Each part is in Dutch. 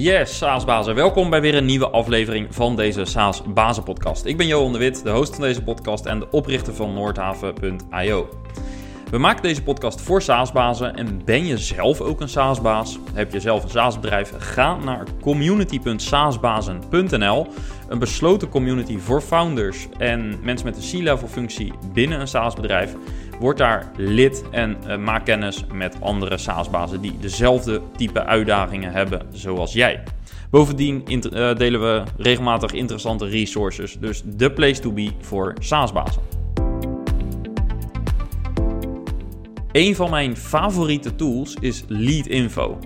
Yes, SaaS-bazen. Welkom bij weer een nieuwe aflevering van deze SaaS-bazen-podcast. Ik ben Johan de Wit, de host van deze podcast en de oprichter van Noordhaven.io. We maken deze podcast voor SaaS-bazen en ben je zelf ook een SaaS-baas? Heb je zelf een SaaS-bedrijf? Ga naar community.saasbazen.nl, een besloten community voor founders en mensen met een C-level functie binnen een SaaS-bedrijf. Word daar lid en uh, maak kennis met andere SaaS-bazen die dezelfde type uitdagingen hebben zoals jij. Bovendien uh, delen we regelmatig interessante resources, dus de place to be voor SaaS-bazen. Een van mijn favoriete tools is Leadinfo.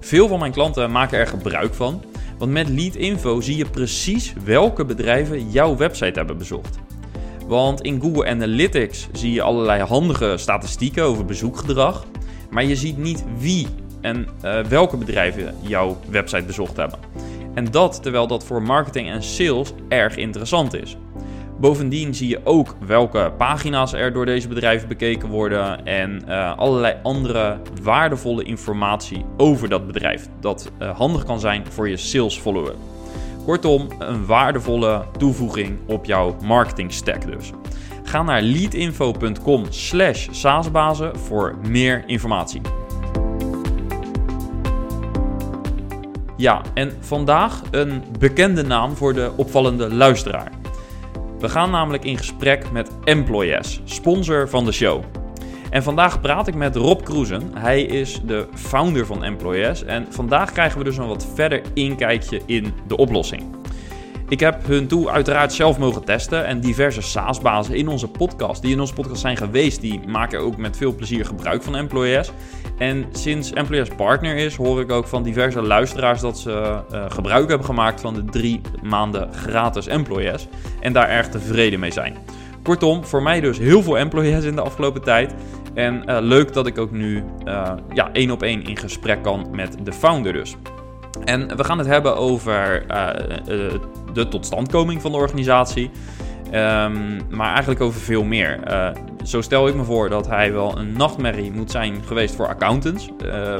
Veel van mijn klanten maken er gebruik van, want met Leadinfo zie je precies welke bedrijven jouw website hebben bezocht. Want in Google Analytics zie je allerlei handige statistieken over bezoekgedrag. Maar je ziet niet wie en uh, welke bedrijven jouw website bezocht hebben. En dat terwijl dat voor marketing en sales erg interessant is. Bovendien zie je ook welke pagina's er door deze bedrijven bekeken worden en uh, allerlei andere waardevolle informatie over dat bedrijf. Dat uh, handig kan zijn voor je sales follower. Kortom, een waardevolle toevoeging op jouw marketing stack dus. Ga naar leadinfo.com slash saasbazen voor meer informatie. Ja, en vandaag een bekende naam voor de opvallende luisteraar. We gaan namelijk in gesprek met Employes, sponsor van de show. En vandaag praat ik met Rob Kroesen. Hij is de founder van Employes. En vandaag krijgen we dus een wat verder inkijkje in de oplossing. Ik heb hun toe uiteraard zelf mogen testen en diverse SaaS-bazen in onze podcast, die in onze podcast zijn geweest, die maken ook met veel plezier gebruik van Employes. En sinds Employes partner is, hoor ik ook van diverse luisteraars dat ze uh, gebruik hebben gemaakt van de drie maanden gratis Employes en daar erg tevreden mee zijn. Kortom, voor mij dus heel veel Employes in de afgelopen tijd. En uh, leuk dat ik ook nu uh, ja, één op één in gesprek kan met de founder dus. En we gaan het hebben over uh, de totstandkoming van de organisatie. Um, maar eigenlijk over veel meer. Zo stel ik me voor dat hij wel een nachtmerrie moet zijn geweest voor accountants.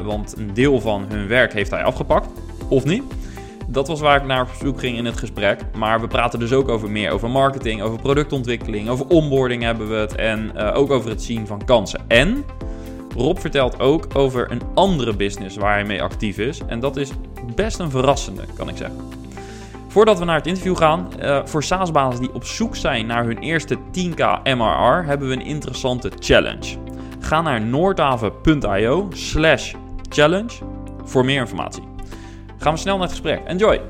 Want een deel van hun werk heeft hij afgepakt. Of niet? Dat was waar ik naar op zoek ging in het gesprek. Maar we praten dus ook over meer. Over marketing, over productontwikkeling, over onboarding hebben we het. En uh, ook over het zien van kansen. En Rob vertelt ook over een andere business waar hij mee actief is. En dat is best een verrassende, kan ik zeggen. Voordat we naar het interview gaan, uh, voor SaaS-bazen die op zoek zijn naar hun eerste 10k MRR, hebben we een interessante challenge. Ga naar noordhaven.io slash challenge voor meer informatie. Gaan we snel naar het gesprek. Enjoy!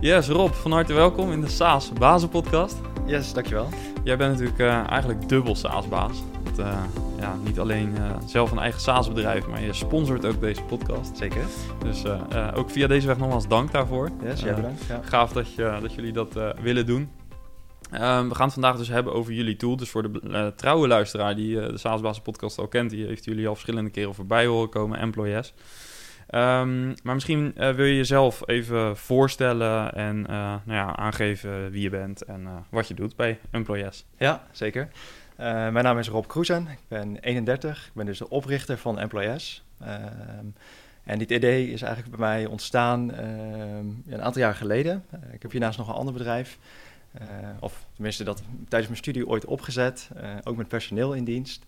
Yes, Rob, van harte welkom in de SaaS Bazen podcast. Yes, dankjewel. Jij bent natuurlijk uh, eigenlijk dubbel SaaS-baas. Uh, ja, niet alleen uh, zelf een eigen SaaS-bedrijf, maar je sponsort ook deze podcast. Zeker. Dus uh, ook via deze weg nogmaals dank daarvoor. Yes, jij bedankt. Ja. Gaaf dat, je, dat jullie dat willen doen. Ehm, we gaan het vandaag dus hebben over jullie tool. Dus voor de trouwe luisteraar die de SaaS-bazen podcast al kent, die heeft jullie al verschillende keren voorbij horen komen, Employees. Um, maar misschien wil je jezelf even voorstellen en nou ja, aangeven wie je bent en wat je doet bij Employees. Ja, zeker. Mijn naam is Rob Kroesen, ik ben 31, ik ben dus de oprichter van Employees. Uh, en dit idee is eigenlijk bij mij ontstaan een aantal jaar geleden. ik heb hiernaast nog een ander bedrijf, of tenminste dat tijdens mijn studie ooit opgezet, ook met personeel in dienst.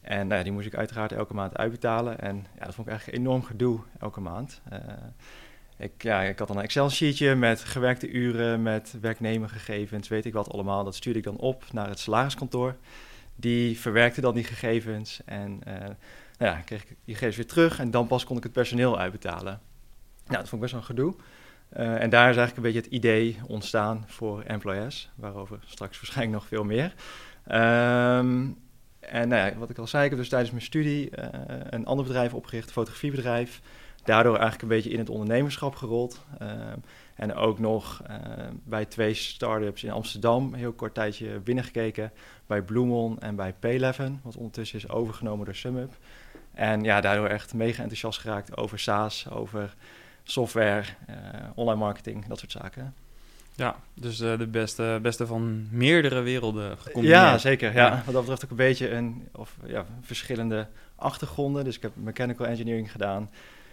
En nou ja, die moest ik uiteraard elke maand uitbetalen en ja, dat vond ik eigenlijk enorm gedoe elke maand. Ik, ja, ik had dan een Excel-sheetje met gewerkte uren, met werknemergegevens, weet ik wat allemaal. Dat stuurde ik dan op naar het salariskantoor. Die verwerkte dan die gegevens en uh, nou ja, kreeg ik die gegevens weer terug en dan pas kon ik het personeel uitbetalen. Nou, dat vond ik best wel een gedoe. Uh, en daar is eigenlijk een beetje het idee ontstaan voor employees, waarover straks waarschijnlijk nog veel meer. Um, en nou ja, wat ik al zei, ik heb dus tijdens mijn studie uh, een ander bedrijf opgericht, een fotografiebedrijf. Daardoor eigenlijk een beetje in het ondernemerschap gerold. Uh, en ook nog uh, bij twee start-ups in Amsterdam heel kort tijdje binnengekeken. Bij Bloemon en bij P11, wat ondertussen is overgenomen door SumUp. En ja, daardoor echt mega enthousiast geraakt over SaaS, over software, uh, online marketing, dat soort zaken. Ja, dus uh, de beste, beste van meerdere werelden gecombineerd. Ja, zeker. Ja. ja. Wat dat betreft ook een beetje een, of, ja, verschillende achtergronden. Dus ik heb mechanical engineering gedaan.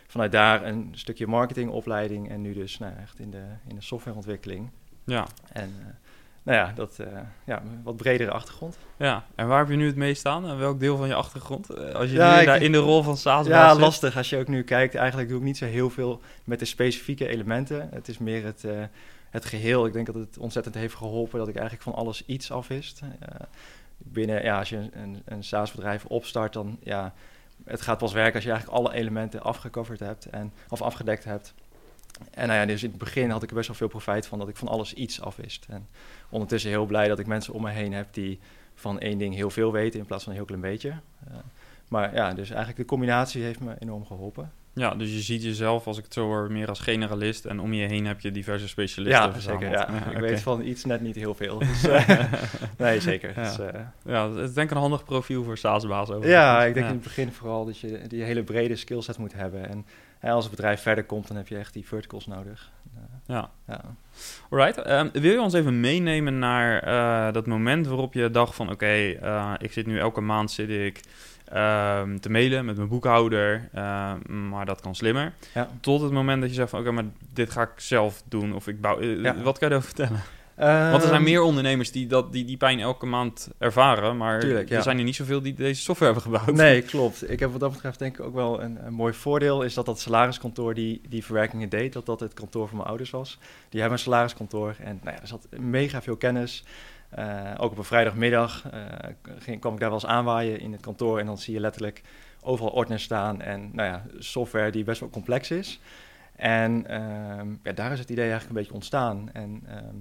Vanuit daar een stukje marketingopleiding en nu dus nou, echt in de, in de softwareontwikkeling. Ja. En uh, nou ja, dat uh, ja, wat bredere achtergrond. Ja, en waar heb je nu het meest staan? En welk deel van je achtergrond? Als je ja, nu daar in de rol van SaaS Ja, lastig. Als je ook nu kijkt, eigenlijk doe ik niet zo heel veel met de specifieke elementen. Het is meer het, uh, het geheel. Ik denk dat het ontzettend heeft geholpen dat ik eigenlijk van alles iets afwist. Uh, binnen, ja, als je een, een SaaS-bedrijf opstart, dan ja, het gaat pas werken als je eigenlijk alle elementen afgecoverd hebt en, of afgedekt hebt. En nou ja, dus in het begin had ik er best wel veel profijt van dat ik van alles iets afwist. En ondertussen heel blij dat ik mensen om me heen heb die van één ding heel veel weten in plaats van een heel klein beetje. Uh, maar ja, dus eigenlijk de combinatie heeft me enorm geholpen. Ja, dus je ziet jezelf, als ik het zo hoor, meer als generalist. En om je heen heb je diverse specialisten. Ja, zeker. Ja. ja ik weet van iets net niet heel veel. Dus, uh, nee, zeker. Ja. Dus, uh, ja, het is denk ik een handig profiel voor SaaS-baas. Ja, ik denk in het begin vooral dat je die hele brede skillset moet hebben. En als het bedrijf verder komt, dan heb je echt die verticals nodig. Uh, ja. ja. Alright. Um, wil je ons even meenemen naar uh, dat moment waarop je dacht van... oké, okay, uh, ik zit nu elke maand zit ik um, te mailen met mijn boekhouder, maar dat kan slimmer. Ja. Tot het moment dat je zegt van oké, okay, maar dit ga ik zelf doen of ik bouw... Ja. Wat kan je daarover vertellen? Want er zijn meer ondernemers die, dat, die die pijn elke maand ervaren, maar tuurlijk, ja. er zijn er niet zoveel die deze software hebben gebouwd. Nee, klopt. Ik heb wat dat betreft denk ik ook wel een, een mooi voordeel, is dat dat salariskantoor die die verwerkingen deed, dat dat het kantoor van mijn ouders was. Die hebben een salariskantoor en nou ja, er zat mega veel kennis. Uh, ook op een vrijdagmiddag uh, ging, kwam ik daar wel eens aanwaaien in het kantoor en dan zie je letterlijk overal ordners staan en nou ja, software die best wel complex is. En uh, ja, daar is het idee eigenlijk een beetje ontstaan. En ehm,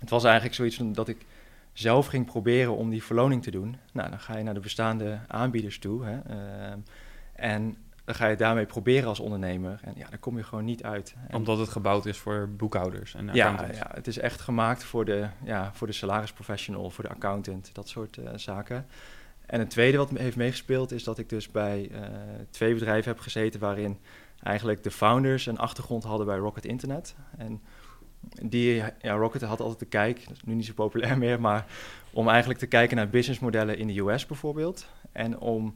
het was eigenlijk zoiets dat ik zelf ging proberen om die verloning te doen. Nou, dan ga je naar de bestaande aanbieders toe. Hè, uh, en dan ga je daarmee proberen als ondernemer. En ja, dan kom je gewoon niet uit. En Omdat het gebouwd is voor boekhouders en ja, ja, het is echt gemaakt voor de, ja, voor de salarisprofessional, voor de accountant, dat soort uh, zaken. En het tweede wat heeft meegespeeld is dat ik dus bij uh, twee bedrijven heb gezeten waarin eigenlijk de founders een achtergrond hadden bij Rocket Internet. En die, ja, Rocket had altijd de kijk, dat is nu niet zo populair meer, maar om eigenlijk te kijken naar businessmodellen in de US bijvoorbeeld. En om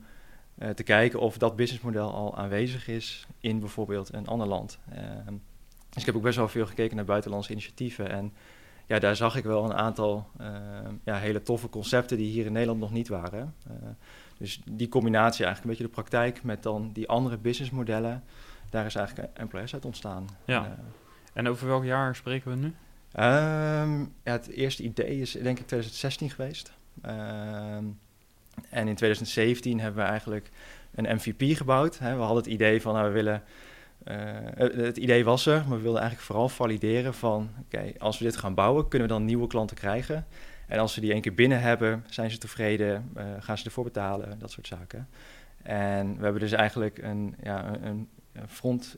uh, te kijken of dat businessmodel al aanwezig is in bijvoorbeeld een ander land. Uh, dus ik heb ook best wel veel gekeken naar buitenlandse initiatieven. En ja, daar zag ik wel een aantal uh, ja, hele toffe concepten die hier in Nederland nog niet waren. dus die combinatie eigenlijk een beetje de praktijk met dan die andere businessmodellen, daar is eigenlijk Employers uit ontstaan. Ja. En over welk jaar spreken we nu? Ja, het eerste idee is denk ik 2016 geweest. Um, en in 2017 hebben we eigenlijk een MVP gebouwd. Hè. We hadden het idee van, nou, we willen... Uh, het idee was er, maar we wilden eigenlijk vooral valideren van... oké, als we dit gaan bouwen, kunnen we dan nieuwe klanten krijgen? En als we die één keer binnen hebben, zijn ze tevreden? Uh, gaan ze ervoor betalen? Dat soort zaken. En we hebben dus eigenlijk een, ja, een, front,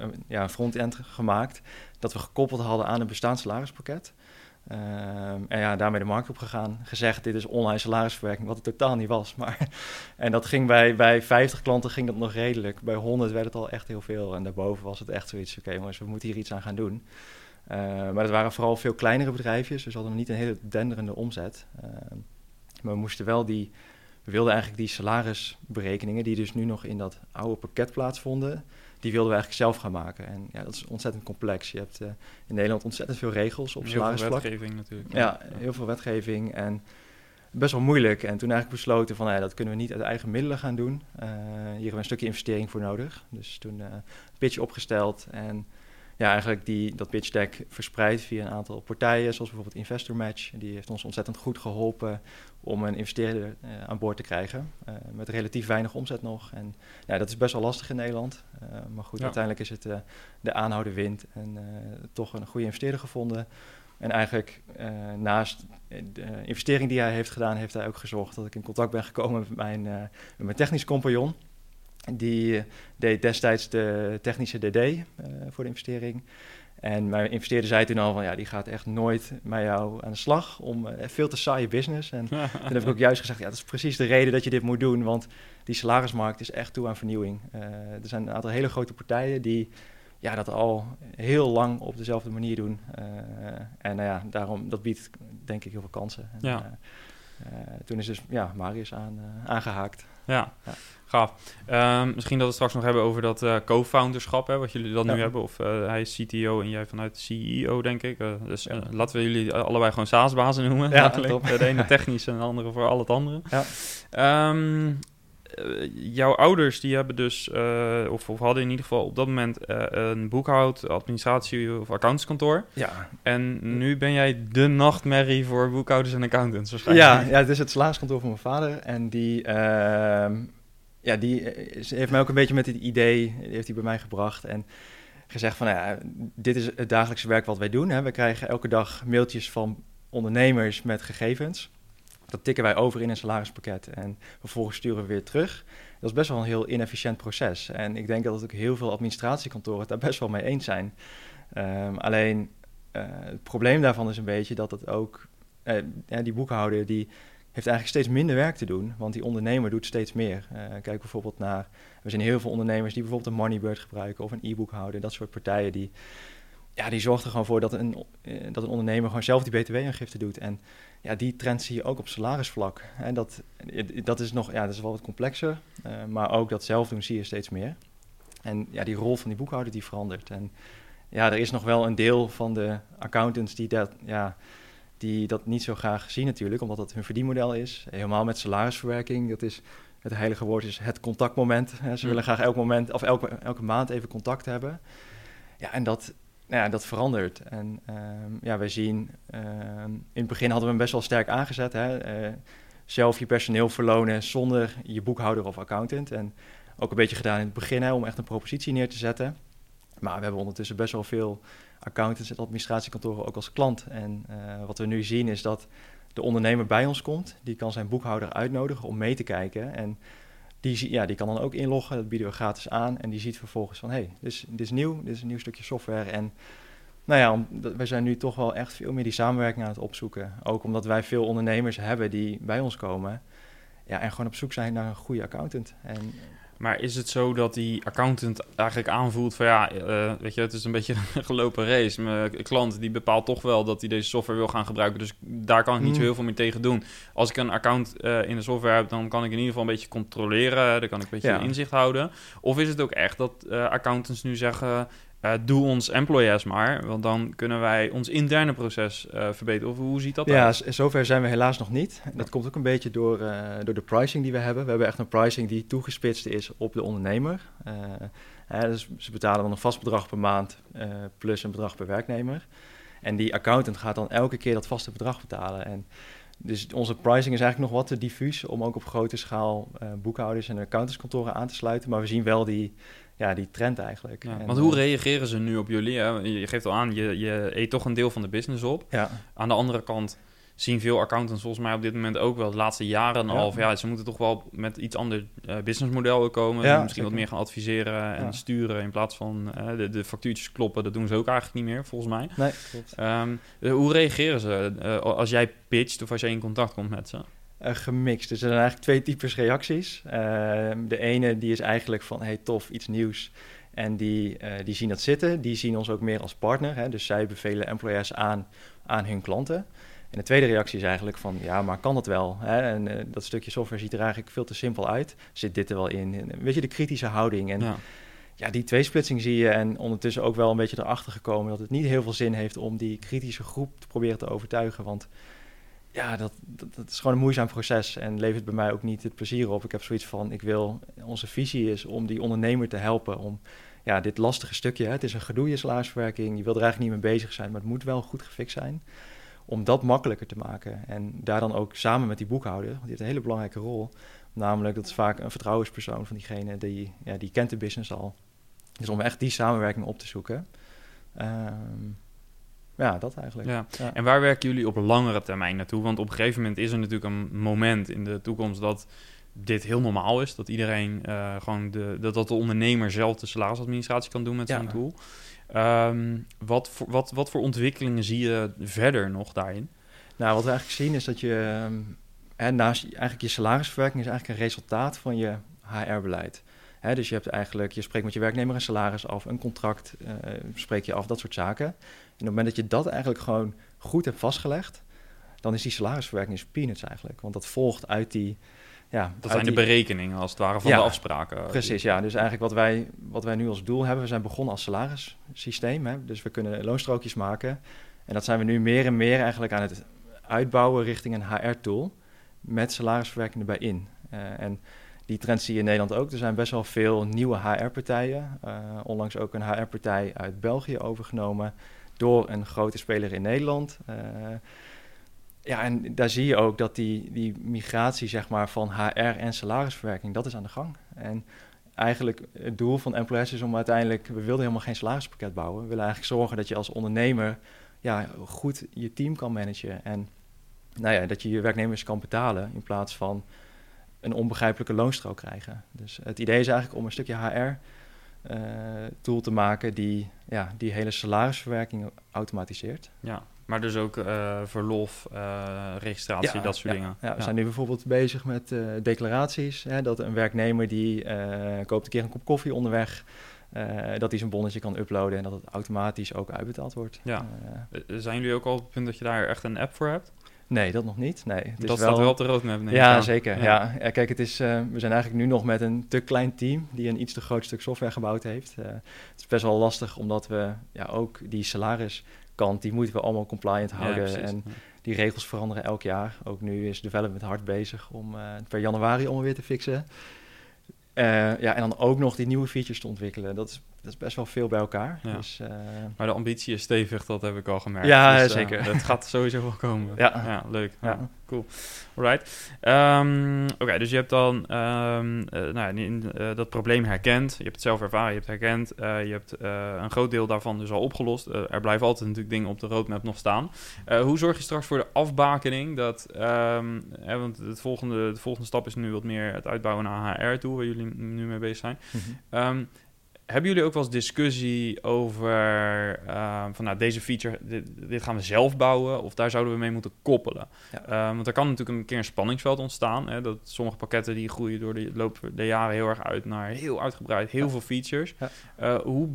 uh, ja, front-end gemaakt... dat we gekoppeld hadden aan een bestaand salarispakket... En ja, daarmee de markt op gegaan. Gezegd, dit is online salarisverwerking, wat het totaal niet was. Maar, en dat ging bij, bij 50 klanten ging dat nog redelijk. Bij 100 werd het al echt heel veel. En daarboven was het echt zoiets, oké okay, we moeten hier iets aan gaan doen. Maar het waren vooral veel kleinere bedrijfjes, dus we hadden niet een hele denderende omzet. Maar we moesten wel die, we wilden eigenlijk die salarisberekeningen, die dus nu nog in dat oude pakket plaatsvonden, die wilden we eigenlijk zelf gaan maken. En ja, dat is ontzettend complex. Je hebt uh, in Nederland ontzettend veel regels op salarisvlak. Heel veel wetgeving natuurlijk. Ja, ja, heel veel wetgeving en best wel moeilijk. En toen eigenlijk besloten van, ja, dat kunnen we niet uit eigen middelen gaan doen. Uh, hier hebben we een stukje investering voor nodig. Dus toen uh, een pitch opgesteld en ja, eigenlijk die, dat pitch deck verspreid via een aantal partijen, zoals bijvoorbeeld Investor Match. Die heeft ons ontzettend goed geholpen om een investeerder uh, aan boord te krijgen. Uh, met relatief weinig omzet nog. En ja, dat is best wel lastig in Nederland. Uh, maar goed, ja. uiteindelijk is het de aanhouden wind en toch een goede investeerder gevonden. En eigenlijk naast de investering die hij heeft gedaan, heeft hij ook gezorgd dat ik in contact ben gekomen met mijn, met mijn technisch compagnon. Die deed destijds de technische DD uh, voor de investering. En mijn investeerder zei toen al van ja, die gaat echt nooit met jou aan de slag om uh, veel te saaie business. En toen heb ik ook juist gezegd, ja, dat is precies de reden dat je dit moet doen, want die salarismarkt is echt toe aan vernieuwing. Uh, er zijn een aantal hele grote partijen die ja, dat al heel lang op dezelfde manier doen. en nou ja, daarom, dat biedt denk ik heel veel kansen. En, ja. toen is dus ja, Marius aan, aangehaakt. Ja, ja. gaaf. Um, misschien dat we straks nog hebben over dat uh, co-founderschap, hè, wat jullie dan nu hebben. Of uh, hij is CTO en jij vanuit CEO, denk ik. Uh, dus ja. laten we jullie allebei gewoon SaaS-bazen noemen. Ja, de ene technisch en de andere voor al het andere. Ja. Um, jouw ouders die hebben dus, of, of, hadden in ieder geval op dat moment een boekhoud, administratie of accountskantoor. Ja. En nu ben jij de nachtmerrie voor boekhouders en accountants waarschijnlijk. Ja, ja het is het salariskantoor van mijn vader en die ehm, ja, die heeft mij ook een beetje met dit idee, heeft hij bij mij gebracht. En gezegd van, nou ja, dit is het dagelijkse werk wat wij doen. Hè. We krijgen elke dag mailtjes van ondernemers met gegevens. Dat tikken wij over in een salarispakket en vervolgens sturen we weer terug. Dat is best wel een heel inefficiënt proces. En ik denk dat ook heel veel administratiekantoren het daar best wel mee eens zijn. Um, alleen uh, het probleem daarvan is een beetje dat het ook, uh, die boekhouder die heeft eigenlijk steeds minder werk te doen, want die ondernemer doet steeds meer. Kijk bijvoorbeeld naar, we zijn heel veel ondernemers die bijvoorbeeld een Moneybird gebruiken of een e-book Dat soort partijen die, ja, die zorgen er gewoon voor dat een, uh, dat een ondernemer gewoon zelf die btw-aangifte doet. En ja, die trend zie je ook op salarisvlak. En dat, dat is nog, ja, dat is wel wat complexer, uh, maar ook dat zelf doen zie je steeds meer. En ja, die rol van die boekhouder die verandert. En ja, er is nog wel een deel van de accountants die dat, ja, die dat niet zo graag zien natuurlijk, omdat dat hun verdienmodel is. Helemaal met salarisverwerking, dat is het heilige woord is het contactmoment. Ze mm. willen graag elk moment of elke, elke maand even contact hebben. Ja, en dat, nou ja, dat verandert. En um, ja, wij zien, um, in het begin hadden we hem best wel sterk aangezet. Hè? Uh, zelf je personeel verlonen zonder je boekhouder of accountant. En ook een beetje gedaan in het begin hè, om echt een propositie neer te zetten. Maar we hebben ondertussen best wel veel accountants en administratiekantoren ook als klant. En uh, wat we nu zien is dat de ondernemer bij ons komt. Die kan zijn boekhouder uitnodigen om mee te kijken. En die, ja, die kan dan ook inloggen, dat bieden we gratis aan. En die ziet vervolgens van, hé, hey, dit, is, nieuw, dit is een nieuw stukje software. En nou ja, wij zijn nu toch wel echt veel meer die samenwerking aan het opzoeken. Ook omdat wij veel ondernemers hebben die bij ons komen. Ja, en gewoon op zoek zijn naar een goede accountant. En maar is het zo dat die accountant eigenlijk aanvoelt van ja, uh, weet je, het is een beetje een gelopen race. Mijn klant die bepaalt toch wel dat hij deze software wil gaan gebruiken. Dus daar kan ik niet zo hmm. heel veel meer tegen doen. Als ik een account uh, in de software heb, dan kan ik in ieder geval een beetje controleren. Dan kan ik een beetje inzicht houden. Of is het ook echt dat uh, accountants nu zeggen uh, doe ons employees maar, want dan kunnen wij ons interne proces uh, verbeteren. Of hoe ziet dat Ja, zover zijn we helaas nog niet. Dat komt ook een beetje door, uh, door de pricing die we hebben. We hebben echt een pricing die toegespitst is op de ondernemer. dus ze betalen dan een vast bedrag per maand plus een bedrag per werknemer. En die accountant gaat dan elke keer dat vaste bedrag betalen. En dus onze pricing is eigenlijk nog wat te diffuus om ook op grote schaal boekhouders en accountantskantoren aan te sluiten. Maar we zien wel die ja, die trend eigenlijk. Ja, want hoe eh, reageren ze nu op jullie? Hè? Je geeft al aan, je, je eet toch een deel van de business op. Ja. Aan de andere kant zien veel accountants volgens mij op dit moment ook wel de laatste jaren ja. al. Ja, ze moeten toch wel met iets ander uh, businessmodel komen. Ja, misschien wat meer gaan adviseren en sturen in plaats van uh, de, de factuurtjes kloppen. Dat doen ze ook eigenlijk niet meer, volgens mij. Nee, klopt. Um, hoe reageren ze als jij pitcht of als jij in contact komt met ze? Uh, gemixt. Dus er zijn eigenlijk twee types reacties. Uh, de ene die is eigenlijk van, hey tof, iets nieuws. En die, uh, die zien dat zitten. Die zien ons ook meer als partner. Hè? Dus zij bevelen employers aan aan hun klanten. En de tweede reactie is eigenlijk van, ja, maar kan dat wel? Hè? En uh, dat stukje software ziet er eigenlijk veel te simpel uit. Zit dit er wel in? Weet je, de kritische houding. En ja. ja, die tweesplitsing zie je. En ondertussen ook wel een beetje erachter gekomen dat het niet heel veel zin heeft om die kritische groep te proberen te overtuigen. Want ja, dat, dat, is gewoon een moeizaam proces en levert bij mij ook niet het plezier op. Ik heb zoiets van, ik wil, onze visie is om die ondernemer te helpen om ja, dit lastige stukje, hè, het is een gedoe salarisverwerking, je wil er eigenlijk niet mee bezig zijn, maar het moet wel goed gefixt zijn, om dat makkelijker te maken. En daar dan ook samen met die boekhouder, want die heeft een hele belangrijke rol, namelijk dat is vaak een vertrouwenspersoon van diegene, die, ja, die kent de business al. Dus om echt die samenwerking op te zoeken. Um, ja, dat eigenlijk. Ja. En waar werken jullie op langere termijn naartoe? Want op een gegeven moment is er natuurlijk een moment in de toekomst dat dit heel normaal is. Dat iedereen uh, gewoon de, dat, dat de ondernemer zelf de salarisadministratie kan doen met zo'n tool. Um, wat, voor, wat, wat voor ontwikkelingen zie je verder nog daarin? Nou, wat we eigenlijk zien is dat je um, hè, naast eigenlijk je salarisverwerking is eigenlijk een resultaat van je HR-beleid. Hè, dus je hebt eigenlijk, je spreekt met je werknemer een salaris af, een contract uh, spreek je af, dat soort zaken. En op het moment dat je dat eigenlijk gewoon goed hebt vastgelegd, dan is die salarisverwerking is peanuts eigenlijk. Want dat volgt uit die... Ja, dat zijn de berekeningen als het ware van de afspraken. Precies, ja. Dus eigenlijk wat wij, wat wij nu als doel hebben, we zijn begonnen als salarissysteem. Hè, dus we kunnen loonstrookjes maken. En dat zijn we nu meer en meer eigenlijk aan het uitbouwen richting een HR-tool met salarisverwerking erbij in. Uh, en die trend zie je in Nederland ook. Er zijn best wel veel nieuwe HR-partijen. Uh, eh, onlangs ook een HR-partij uit België overgenomen door een grote speler in Nederland. Uh, ja, en daar zie je ook dat die, die migratie zeg maar, van HR en salarisverwerking, dat is aan de gang. En eigenlijk het doel van Employers is om uiteindelijk, we wilden helemaal geen salarispakket bouwen. We willen eigenlijk zorgen dat je als ondernemer ja, goed je team kan managen. En nou ja, dat je je werknemers kan betalen in plaats van een onbegrijpelijke loonstrook krijgen. Dus het idee is eigenlijk om een stukje Eh, te maken die, ja, die hele salarisverwerking automatiseert. Ja, maar dus ook uh, verlof, uh, registratie, dat soort dingen. Ja, we zijn nu bijvoorbeeld bezig met declaraties. Hè, dat een werknemer die koopt een keer een kop koffie onderweg... dat hij zijn bonnetje kan uploaden en dat het automatisch ook uitbetaald wordt. Ja. zijn jullie ook al op het punt dat je daar echt een app voor hebt? Nee, dat nog niet. Nee, het dat is staat wel op de roadmap. Ja, zeker. Ja. ja. kijk, het is, uh, we zijn eigenlijk nu nog met een te klein team die een iets te groot stuk software gebouwd heeft. Uh, het is best wel lastig, omdat we ja, ook die salariskant, die moeten we allemaal compliant houden. Ja, en die regels veranderen elk jaar. Ook nu is development hard bezig om uh, per januari om weer te fixen. ja, en dan ook nog die nieuwe features te ontwikkelen. Dat is dat is best wel veel bij elkaar. Dus, uh... Maar de ambitie is stevig, dat heb ik al gemerkt. Ja, dus, uh, zeker. Het gaat sowieso wel komen. Ja, ja leuk. Ja. cool. Alright. Um, Oké, dus je hebt dan um, uh, nou, in, dat probleem herkend. Je hebt het zelf ervaren, je hebt het herkend. je hebt een groot deel daarvan dus al opgelost. er blijven altijd natuurlijk dingen op de roadmap nog staan. hoe zorg je straks voor de afbakening? Dat, um, want het volgende, de volgende stap is nu wat meer het uitbouwen naar HR toe, waar jullie nu mee bezig zijn. Mm -hmm hebben jullie ook wel eens discussie over uh, van nou, deze feature, dit, gaan we zelf bouwen of daar zouden we mee moeten koppelen? Ja. Um, want er kan natuurlijk een keer een spanningsveld ontstaan. Hè, dat sommige pakketten die groeien door de loop der jaren heel erg uit naar heel uitgebreid, heel veel features. Ja. Uh, hoe,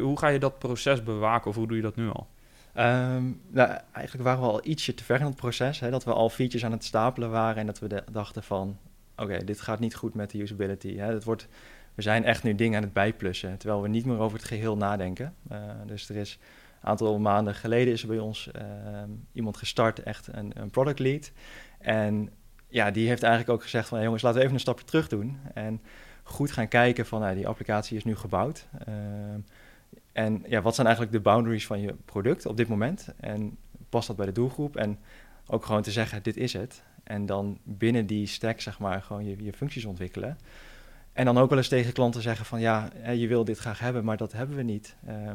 hoe ga je dat proces bewaken of hoe doe je dat nu al? Um, nou, eigenlijk waren we al ietsje te ver in het proces. Hè, dat we al features aan het stapelen waren en dat we dachten van... oké, dit gaat niet goed met de usability. Hè. Het wordt we zijn echt nu dingen aan het bijplussen, terwijl we niet meer over het geheel nadenken. Uh, dus er is een aantal maanden geleden is er bij ons uh, iemand gestart, echt een, een, product lead. En ja, die heeft eigenlijk ook gezegd van, jongens, laten we even een stapje terug doen. En goed gaan kijken van, nou, die applicatie is nu gebouwd. Uh, en ja, wat zijn eigenlijk de boundaries van je product op dit moment? En past dat bij de doelgroep? En ook gewoon te zeggen, dit is het. En dan binnen die stack, zeg maar, gewoon je, je functies ontwikkelen. En dan ook wel eens tegen klanten zeggen van ja, je wil dit graag hebben, maar dat hebben we niet. Uh,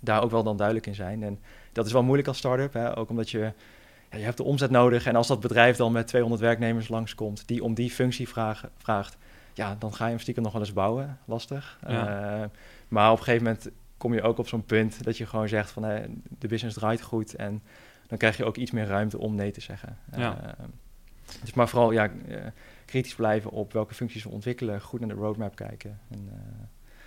daar ook wel dan duidelijk in zijn. En dat is wel moeilijk als start-up, hè? ook omdat je, ja, je hebt de omzet nodig. En als dat bedrijf dan met 200 werknemers langskomt die om die functie vragen, vraagt, ja, dan ga je hem stiekem nog wel eens bouwen. Lastig. Uh, maar op een gegeven moment kom je ook op zo'n punt dat je gewoon zegt van de business draait goed. En dan krijg je ook iets meer ruimte om nee te zeggen. Ja. Uh, dus maar vooral, ja eh, kritisch blijven op welke functies we ontwikkelen, goed naar de roadmap kijken en uh,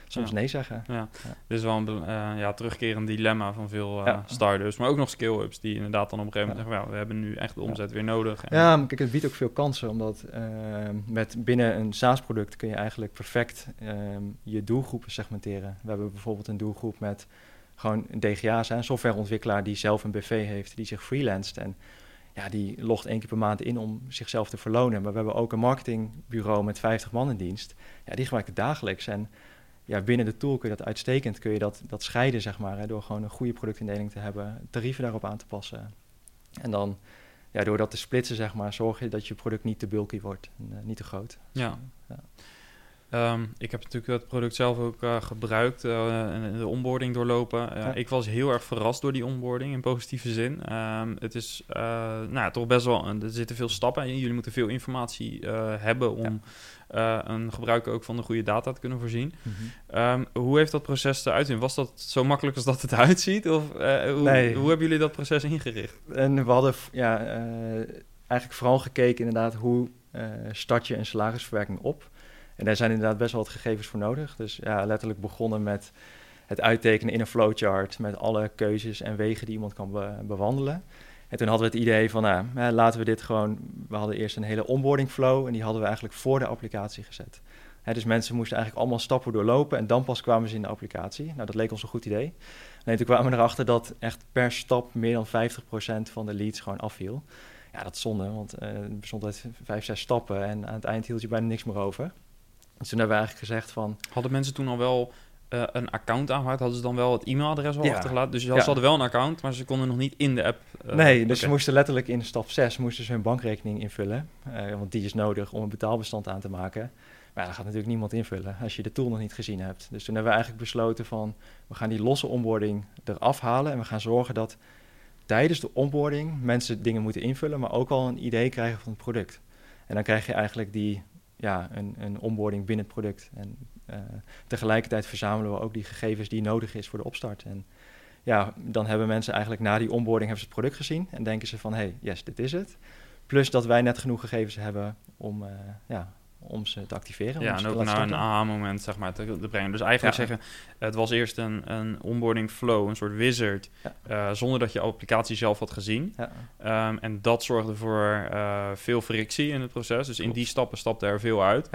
soms nee zeggen. Ja. ja. Dit is wel een uh, ja, terugkerend dilemma van veel uh, startups, maar ook nog scale-ups die inderdaad dan op een gegeven moment zeggen, we hebben nu echt de omzet weer nodig. En ja, maar kijk, het biedt ook veel kansen, omdat met binnen een SaaS-product kun je eigenlijk perfect ehm, je doelgroepen segmenteren. We hebben bijvoorbeeld een doelgroep met gewoon DGA's, een softwareontwikkelaar die zelf een BV heeft, die zich freelanced en ja, die logt één keer per maand in om zichzelf te verlonen. Maar we hebben ook een marketingbureau met 50 man in dienst. Ja, die gebruikt het dagelijks. En ja, binnen de tool kun je dat uitstekend, kun je dat, dat scheiden, zeg maar. Hè, door gewoon een goede productindeling te hebben, tarieven daarop aan te passen. En dan, ja, door dat te splitsen, zeg maar, zorg je dat je product niet te bulky wordt en uh, niet te groot. Ja. ja. Um, ik heb natuurlijk het product zelf ook uh, gebruikt uh, en de onboarding doorlopen. Uh, ja. Ik was heel erg verrast door die onboarding in positieve zin. Um, het is nou, toch best wel, er zitten veel stappen in. Jullie moeten veel informatie hebben om ja. een gebruiker ook van de goede data te kunnen voorzien. Mm -hmm. um, hoe heeft dat proces eruit zien? Was dat zo makkelijk als dat het uitziet? Of hoe, nee. hoe hebben jullie dat proces ingericht? En we hadden ja, eigenlijk vooral gekeken inderdaad hoe start je een salarisverwerking op. En daar zijn inderdaad best wel wat gegevens voor nodig. Dus ja, letterlijk begonnen met het uittekenen in een flowchart met alle keuzes en wegen die iemand kan bewandelen. En toen hadden we het idee van, nou, laten we dit gewoon... We hadden eerst een hele onboarding flow en die hadden we eigenlijk voor de applicatie gezet. dus mensen moesten eigenlijk allemaal stappen doorlopen en dan pas kwamen ze in de applicatie. Nou, dat leek ons een goed idee. Alleen toen kwamen we erachter dat echt per stap meer dan 50% van de leads gewoon afviel. Ja, dat is zonde, want uh, het bestond uit vijf, zes stappen en aan het eind hield je bijna niks meer over. Dus toen hebben we eigenlijk gezegd van... Hadden mensen toen al wel uh, een account aangemaakt? Hadden ze dan wel het e-mailadres al achtergelaten? Dus ze hadden wel een account, maar ze konden nog niet in de app... Uh, nee, dus ze moesten letterlijk in stap 6 moesten ze hun bankrekening invullen. want die is nodig om een betaalbestand aan te maken. Maar dat gaat natuurlijk niemand invullen als je de tool nog niet gezien hebt. Dus toen hebben we eigenlijk besloten van... we gaan die losse onboarding eraf halen... en we gaan zorgen dat tijdens de onboarding mensen dingen moeten invullen... maar ook al een idee krijgen van het product. En dan krijg je eigenlijk die, ja, een, een onboarding binnen het product. En uh, tegelijkertijd verzamelen we ook die gegevens die nodig is voor de opstart. En ja, dan hebben mensen eigenlijk na die onboarding hebben ze het product gezien... en denken ze van, hey, yes, dit is het. Plus dat wij net genoeg gegevens hebben om, uh, ja, om ze te activeren. Ja, en ook naar een aha-moment zeg maar, te, brengen. Dus eigenlijk zeggen, het was eerst een, een onboarding flow, een soort wizard, uh, zonder dat je applicatie zelf had gezien. Ja. Um, en dat zorgde voor uh, veel frictie in het proces. Dus in die stappen stapte er veel uit.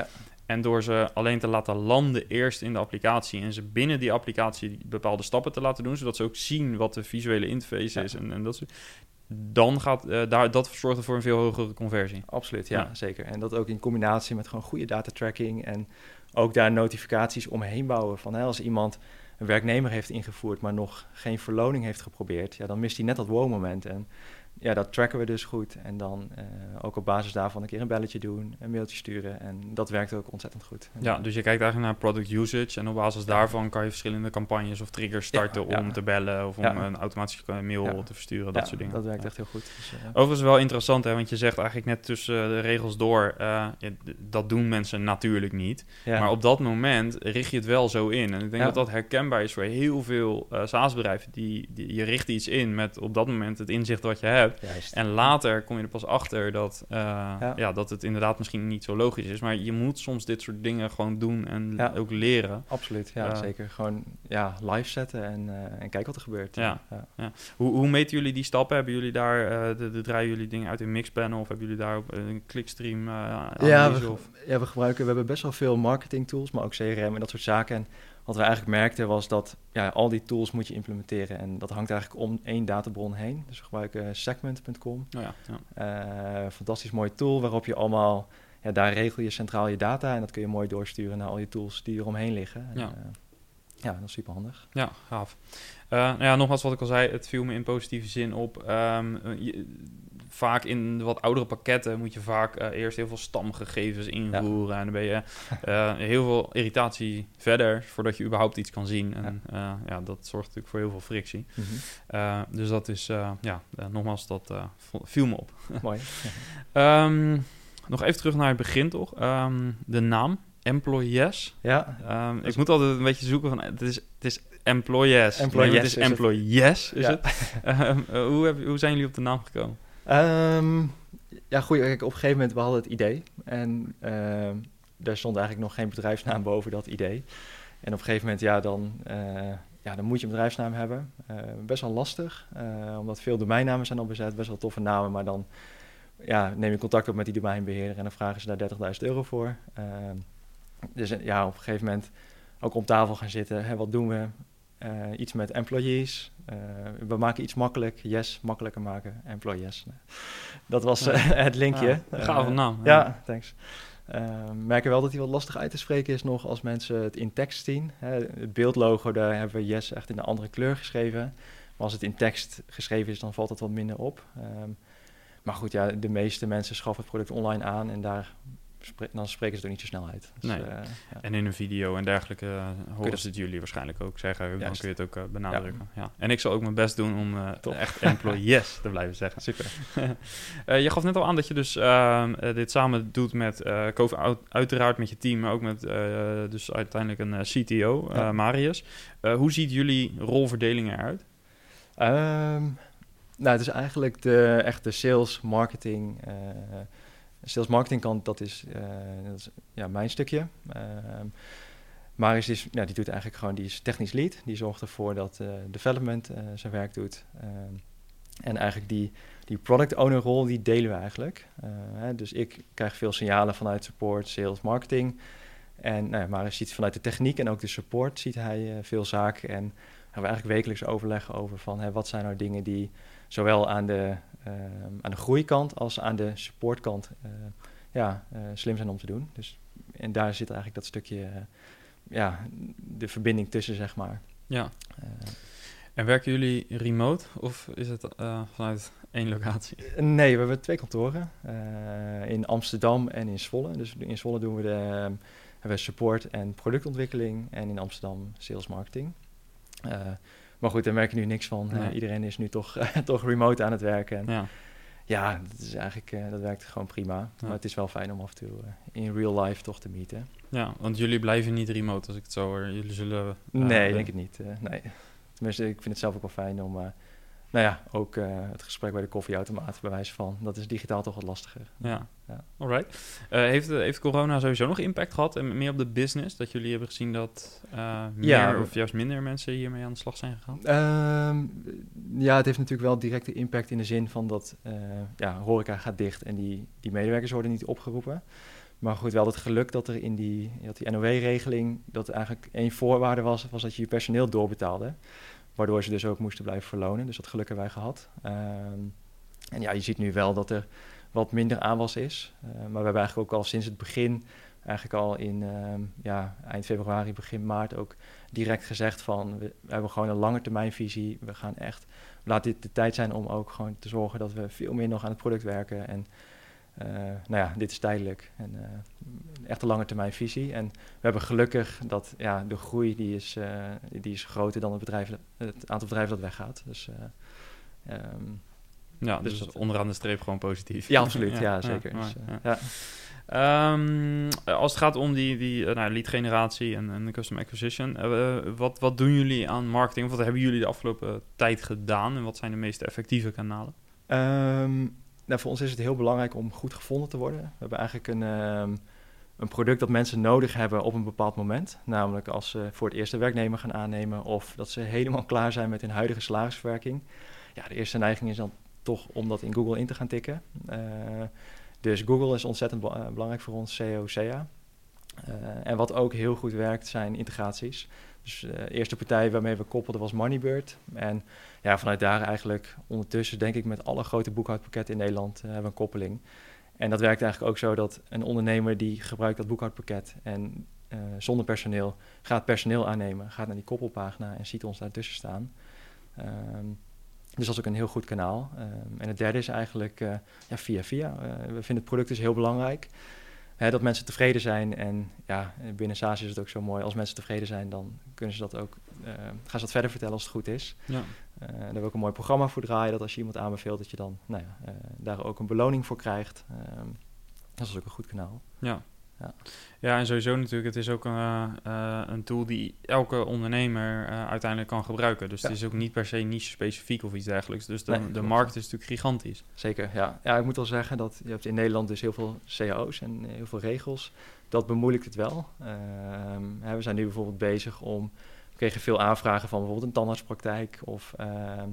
En door ze alleen te laten landen eerst in de applicatie en ze binnen die applicatie bepaalde stappen te laten doen, zodat ze ook zien wat de visuele interface is en, en dat soort dan gaat uh, daar, dat zorgt ervoor een veel hogere conversie. Absoluut, ja, zeker. En dat ook in combinatie met gewoon goede data tracking en ook daar notificaties omheen bouwen. Van hè, als iemand een werknemer heeft ingevoerd, maar nog geen verloning heeft geprobeerd, ja, dan mist hij net dat wow-moment. En ja, dat tracken we dus goed. En dan uh, ook op basis daarvan een keer een belletje doen, een mailtje sturen. En dat werkt ook ontzettend goed. ja, dus je kijkt eigenlijk naar product usage. En op basis daarvan kan je verschillende campagnes of triggers starten om te bellen of om een automatische mail te versturen. Dat soort dingen. Dat werkt echt heel goed. Dus, uh, Overigens wel interessant, hè, want je zegt eigenlijk net tussen de regels door, uh, dat doen mensen natuurlijk niet. Maar op dat moment richt je het wel zo in. En ik denk dat dat herkenbaar is voor heel veel SaaS-bedrijven. Die, die, je richt iets in met op dat moment het inzicht wat je hebt. En later kom je er pas achter dat, uh, ja. dat het inderdaad misschien niet zo logisch is. Maar je moet soms dit soort dingen gewoon doen en ook leren. Absoluut, ja, uh, zeker. Gewoon ja, live zetten en, uh, en kijken wat er gebeurt. Ja. ja. Hoe, hoe meten jullie die stappen? Hebben jullie daar, de, de, draaien jullie dingen uit in Mixpanel of hebben jullie daar op een clickstream ja, we, of? ja, we gebruiken, we hebben best wel veel marketing tools, maar ook CRM en dat soort zaken. En wat we eigenlijk merkten was dat ja, al die tools moet je implementeren. En dat hangt eigenlijk om één databron heen. Dus we gebruiken segment.com. Oh ja, ja. Uh, fantastisch mooi tool waarop je allemaal... Ja, daar regel je centraal je data en dat kun je mooi doorsturen naar al je tools die eromheen liggen. Ja. En, uh, ja, dat is super handig. Ja, gaaf. Uh, nou ja, nogmaals wat ik al zei, het viel me in positieve zin op. Um, je, vaak in wat oudere pakketten moet je vaak uh, eerst heel veel stamgegevens invoeren. En dan ben je uh, heel veel irritatie verder voordat je überhaupt iets kan zien. En ja, ja dat zorgt natuurlijk voor heel veel frictie. Mm -hmm. dus dat is, ja, nogmaals, dat viel me op. Mooi. um, nog even terug naar het begin toch. Um, de naam. Employees. Ja. Um, ik moet altijd een beetje zoeken van het is, het is employees. Employees. Nee, het is, is employees, het. is ja. het. hoe, heb, hoe zijn jullie op de naam gekomen? Um, ja, goed. Kijk, op een gegeven moment we hadden het idee. En uh, daar stond eigenlijk nog geen bedrijfsnaam boven dat idee. En op een gegeven moment, ja, dan, uh, ja, dan moet je een bedrijfsnaam hebben. Best wel lastig, uh, omdat veel domeinnamen zijn al bezet. Best wel toffe namen, maar dan ja, neem je contact op met die domeinbeheerder... en dan vragen ze daar 30.000 euro voor. Ehm, dus ja, op een gegeven moment ook om tafel gaan zitten. Hè, wat doen we? iets met employees, uh, we maken iets makkelijk, yes, makkelijker maken, employees. Dat was uh, het linkje. Ja, uh, naam. Ja, ja thanks. merken wel dat hij wat lastig uit te spreken is nog als mensen het in tekst zien. Hè, het beeldlogo, daar hebben we yes echt in een andere kleur geschreven. Maar als het in tekst geschreven is, dan valt het wat minder op. Um, maar goed, ja, de meeste mensen schaffen het product online aan en daar dan spreken ze er niet zo snel uit. Dus, nee. Uh, ja. En in een video en dergelijke uh, horen ze het jullie waarschijnlijk ook zeggen. Dan kun je het ook uh, benadrukken. Ja. ja. En ik zal ook mijn best doen om echt employees te blijven zeggen. Super. je gaf net al aan dat je dus ehm, dit samen doet met COVID, uiteraard met je team, maar ook met dus uiteindelijk een CTO, Marius. hoe ziet jullie rolverdeling eruit? Um, nou, het is eigenlijk de echte sales, marketing sales marketing kant, dat is, dat is ja, mijn stukje. Ehm, Marius is, ja, die doet eigenlijk gewoon, die is technisch lead. Die zorgt ervoor dat development zijn werk doet. Ehm, en eigenlijk die, die product owner rol, die delen we eigenlijk. Hè, dus ik krijg veel signalen vanuit support, sales, marketing. En nou Marius ziet vanuit de techniek en ook de support ziet hij veel zaken. En gaan we eigenlijk wekelijks overleggen over van wat zijn nou dingen die zowel aan de, aan de groeikant als aan de supportkant uh, ja, uh, slim zijn om te doen. Dus, en daar zit eigenlijk dat stukje, ja, de verbinding tussen, zeg maar. Ja. en werken jullie remote of is het vanuit één locatie? Nee, we hebben twee kantoren. in Amsterdam en in Zwolle. Dus in Zwolle doen we de, hebben we support en productontwikkeling en in Amsterdam sales marketing. Uh, maar goed, daar merk je nu niks van. Uh, iedereen is nu toch, toch remote aan het werken. En ja. ja, dat is eigenlijk, uh, dat werkt gewoon prima. Maar het is wel fijn om af en toe in real life toch te meeten. Ja, want jullie blijven niet remote als ik het zo hoor. Jullie zullen... nee, denk ik niet. nee. Tenminste, ik vind het zelf ook wel fijn om nou ja, ook uh, het gesprek bij de koffieautomaat, bij wijze van. Dat is digitaal toch wat lastiger. Ja, ja. alright. Uh, heeft, heeft corona sowieso nog impact gehad en meer op de business? Dat jullie hebben gezien dat uh, meer ja, of juist minder mensen hiermee aan de slag zijn gegaan? Um, ja, het heeft natuurlijk wel directe impact in de zin van dat ja, horeca gaat dicht en die, die medewerkers worden niet opgeroepen. Maar goed, wel het geluk dat er in die, dat die NOW-regeling, dat eigenlijk één voorwaarde was, was dat je je personeel doorbetaalde. Waardoor ze dus ook moesten blijven verlonen. Dus dat geluk hebben wij gehad. Ehm, en ja, je ziet nu wel dat er wat minder aanwas is. Uh, maar we hebben eigenlijk ook al sinds het begin, eigenlijk al in uh, ja, eind februari, begin maart ook direct gezegd van we, we, hebben gewoon een lange termijnvisie. We gaan echt, laat dit de tijd zijn om ook gewoon te zorgen dat we veel meer nog aan het product werken. En uh, nou ja, dit is tijdelijk. En uh, echt een lange termijn visie. En we hebben gelukkig dat ja, de groei die is, uh, die is groter dan het, bedrijf, het aantal bedrijven dat weggaat. Dus, um, ja, dus, dus onderaan de streep gewoon positief. Ja, absoluut. ja, ja, zeker. Ja, dus, ja. Um, als het gaat om die, die nou, lead generatie en, en de custom acquisition, wat, wat doen jullie aan marketing? Wat hebben jullie de afgelopen tijd gedaan en wat zijn de meest effectieve kanalen? Um, nou, voor ons is het heel belangrijk om goed gevonden te worden. We hebben eigenlijk een, um, een product dat mensen nodig hebben op een bepaald moment. Namelijk als ze voor het eerste werknemer gaan aannemen of dat ze helemaal klaar zijn met hun huidige salarisverwerking. Ja, de eerste neiging is dan toch om dat in Google in te gaan tikken. Uh, dus Google is ontzettend belangrijk voor ons, SEO, SEA. Uh, en wat ook heel goed werkt zijn integraties. Dus de eerste partij waarmee we koppelden was Moneybird. En ja, vanuit daar eigenlijk ondertussen denk ik met alle grote boekhoudpakketten in Nederland uh, hebben we een koppeling. En dat werkt eigenlijk ook zo dat een ondernemer die gebruikt dat boekhoudpakket en uh, zonder personeel gaat personeel aannemen, gaat naar die koppelpagina en ziet ons daartussen staan. Um, dus dat is ook een heel goed kanaal. Um, en het derde is eigenlijk uh, ja, via via. we vinden het product dus heel belangrijk hè, dat mensen tevreden zijn. En ja, binnen SaaS is het ook zo mooi. Als mensen tevreden zijn, dan kunnen ze dat ook, gaan ze dat verder vertellen als het goed is. Ja. Uh, daar hebben we ook een mooi programma voor draaien. Dat als je iemand aanbeveelt, dat je dan nou ja, uh, daar ook een beloning voor krijgt. Ehm, dat is ook een goed kanaal. Ja. Ja. ja, en sowieso natuurlijk, het is ook een, uh, een tool die elke ondernemer uiteindelijk kan gebruiken. Dus ja. het is ook niet per se niche specifiek of iets dergelijks. Dus de, nee, de markt is natuurlijk gigantisch. Zeker, ja. Ja, ik moet wel zeggen dat je hebt in Nederland dus heel veel cao's en heel veel regels. Dat bemoeilijkt het wel. Uh, we zijn nu bijvoorbeeld bezig om... We kregen veel aanvragen van bijvoorbeeld een tandartspraktijk of ehm,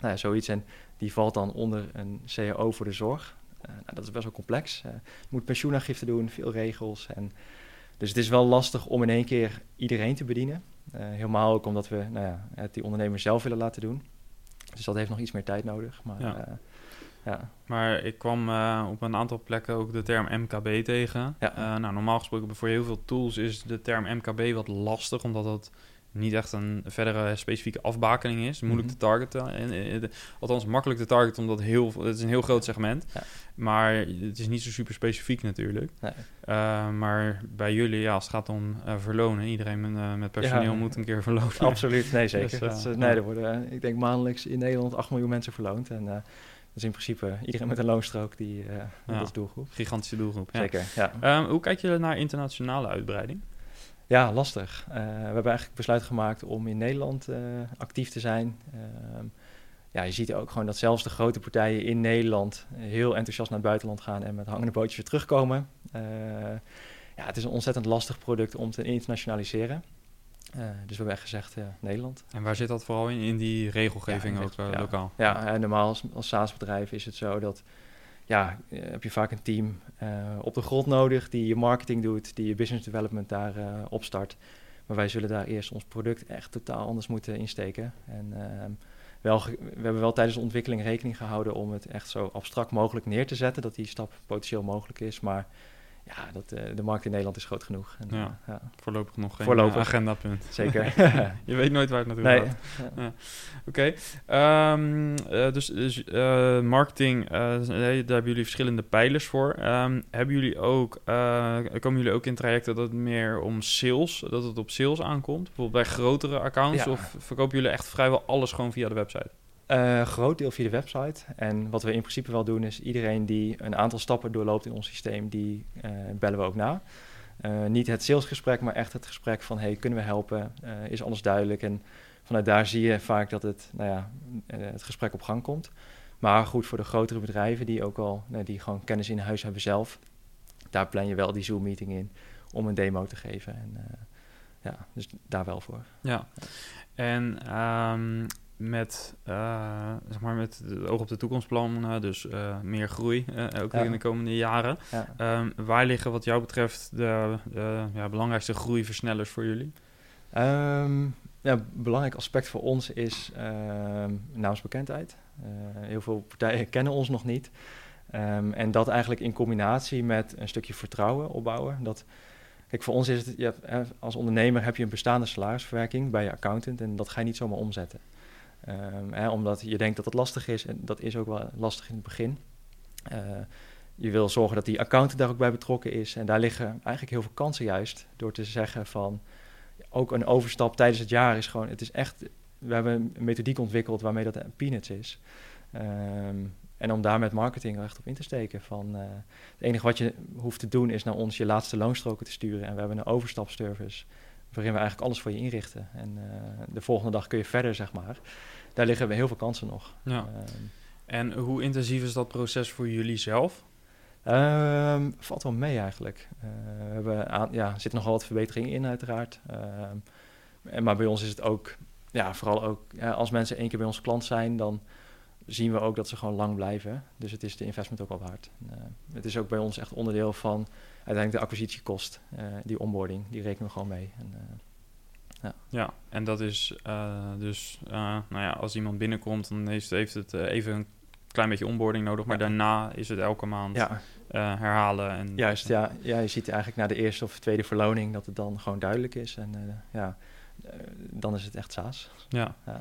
nou ja, zoiets. En die valt dan onder een CAO voor de zorg. Uh, nou, dat is best wel complex. Uh, je moet pensioenaangifte doen, veel regels. En, dus het is wel lastig om in één keer iedereen te bedienen. Helemaal ook omdat we nou ja, het die ondernemers zelf willen laten doen. Dus dat heeft nog iets meer tijd nodig. Maar, ja. ja. maar ik kwam op een aantal plekken ook de term MKB tegen. Ja. nou, normaal gesproken voor heel veel tools is de term MKB wat lastig, omdat dat niet echt een verdere specifieke afbakening is. Moeilijk mm -hmm. te targeten. En, althans, makkelijk te targeten, omdat heel, het is een heel groot segment. Ja. Maar het is niet zo super specifiek natuurlijk. Nee. Uh, maar bij jullie, ja, als het gaat om uh, verlonen, iedereen met, uh, met personeel ja, moet een keer verlonen. Absoluut, nee zeker. Dus, dat, nee, er worden, ik denk maandelijks in Nederland 8 miljoen mensen verloond. En dat is in principe iedereen met een loonstrook die dat is doelgroep. Gigantische doelgroep. Zeker, ja. Um, hoe kijk je naar internationale uitbreiding? Ja, lastig. Uh, we hebben eigenlijk besluit gemaakt om in Nederland uh, actief te zijn. Uh, ja, je ziet ook gewoon dat zelfs de grote partijen in Nederland heel enthousiast naar het buitenland gaan en met hangende bootjes weer terugkomen. ja, het is een ontzettend lastig product om te internationaliseren. dus we hebben echt gezegd Nederland. En waar zit dat vooral in? In die regelgeving ook ja, lokaal? Ja, normaal als, als SaaS-bedrijf is het zo dat ja, heb je vaak een team op de grond nodig die je marketing doet, die je business development daar opstart. Maar wij zullen daar eerst ons product echt totaal anders moeten insteken. En ehm, wel, we hebben wel tijdens de ontwikkeling rekening gehouden om het echt zo abstract mogelijk neer te zetten, dat die stap potentieel mogelijk is. Maar ja, dat, uh, de markt in Nederland is groot genoeg. En, ja, ja. Voorlopig nog geen voorlopig. agendapunt. Zeker. je weet nooit waar het naartoe nee. gaat. Ja. Oké. Okay. Um, uh, dus dus marketing, daar hebben jullie verschillende pijlers voor. Um, hebben jullie ook, komen jullie ook in trajecten dat het meer om sales, dat het op sales aankomt? Bijvoorbeeld bij grotere accounts? Of verkopen jullie echt vrijwel alles gewoon via de website? Uh, groot deel via de website. En wat we in principe wel doen is iedereen die een aantal stappen doorloopt in ons systeem, die uh, bellen we ook na. Uh, niet het salesgesprek, maar echt het gesprek van hey, kunnen we helpen? is alles duidelijk? En vanuit daar zie je vaak dat het, nou ja, het gesprek op gang komt. Maar goed, voor de grotere bedrijven die ook al die gewoon kennis in huis hebben zelf, daar plan je wel die Zoom-meeting in om een demo te geven. En, ja, dus daar wel voor. Ja, en um, met, uh, zeg maar met het oog op de toekomstplan, dus uh, meer groei, uh, ook ja. in de komende jaren. Ja. Um, waar liggen wat jou betreft de, de ja, belangrijkste groeiversnellers voor jullie? Um, ja, een belangrijk aspect voor ons is ehm, naamsbekendheid. heel veel partijen kennen ons nog niet. Um, en dat eigenlijk in combinatie met een stukje vertrouwen opbouwen. Dat, kijk, voor ons is het, je hebt, als ondernemer heb je een bestaande salarisverwerking bij je accountant en dat ga je niet zomaar omzetten. Um, hè, omdat je denkt dat het lastig is en dat is ook wel lastig in het begin. Uh, je wil zorgen dat die accountant daar ook bij betrokken is. En daar liggen eigenlijk heel veel kansen juist door te zeggen van ook een overstap tijdens het jaar is gewoon, het is echt, we hebben een methodiek ontwikkeld waarmee dat peanuts is. Um, en om daar met marketing echt op in te steken. Van, uh, het enige wat je hoeft te doen is naar ons je laatste loonstroken te sturen. En we hebben een overstapservice waarin we eigenlijk alles voor je inrichten. En uh, de volgende dag kun je verder, zeg maar. Daar liggen we heel veel kansen nog. Ja. Uh, en hoe intensief is dat proces voor jullie zelf? Uh, valt wel mee eigenlijk. Uh, we hebben aan, ja, er zit nogal wat verbetering in uiteraard. Ehm, en, maar bij ons is het ook, ja, vooral ook ja, als mensen één keer bij ons klant zijn, dan zien we ook dat ze gewoon lang blijven. Dus het is de investment ook wel waard. het is ook bij ons echt onderdeel van uiteindelijk de acquisitiekost, uh, die onboarding, die rekenen we gewoon mee. En, uh, ja. ja, en dat is uh, dus, nou ja, als iemand binnenkomt, dan heeft, heeft het even een klein beetje onboarding nodig, maar ja. daarna is het elke maand ja. herhalen. En, Juist, ja. ja, je ziet eigenlijk na de eerste of tweede verloning dat het dan gewoon duidelijk is. En ja, dan is het echt SaaS. Ja, ja.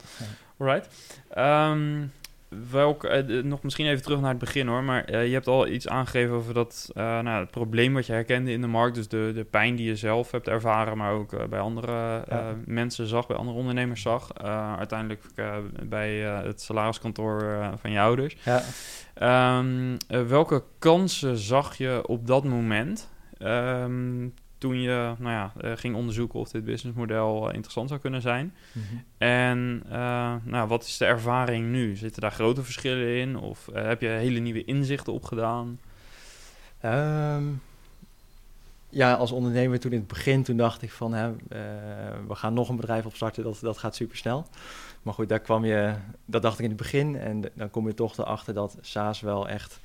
alright. Um, welk, uh, nog misschien even terug naar het begin hoor, maar uh, je hebt al iets aangegeven over dat, uh, nou, het probleem wat je herkende in de markt, dus de, de pijn die je zelf hebt ervaren, maar ook bij andere ja. mensen zag, bij andere ondernemers zag. uiteindelijk bij het salariskantoor van je ouders. Ja. Um, welke kansen zag je op dat moment um, toen je nou ja, uh, ging onderzoeken of dit businessmodel uh, interessant zou kunnen zijn. Mm -hmm. En uh, nou, wat is de ervaring nu? Zitten daar grote verschillen in? Of heb je hele nieuwe inzichten opgedaan? Um, ja, als ondernemer toen in het begin, toen dacht ik van... Hè, we gaan nog een bedrijf opstarten, dat, dat gaat super snel. Maar goed, daar kwam je... Dat dacht ik in het begin. En dan kom je toch erachter dat SaaS wel echt...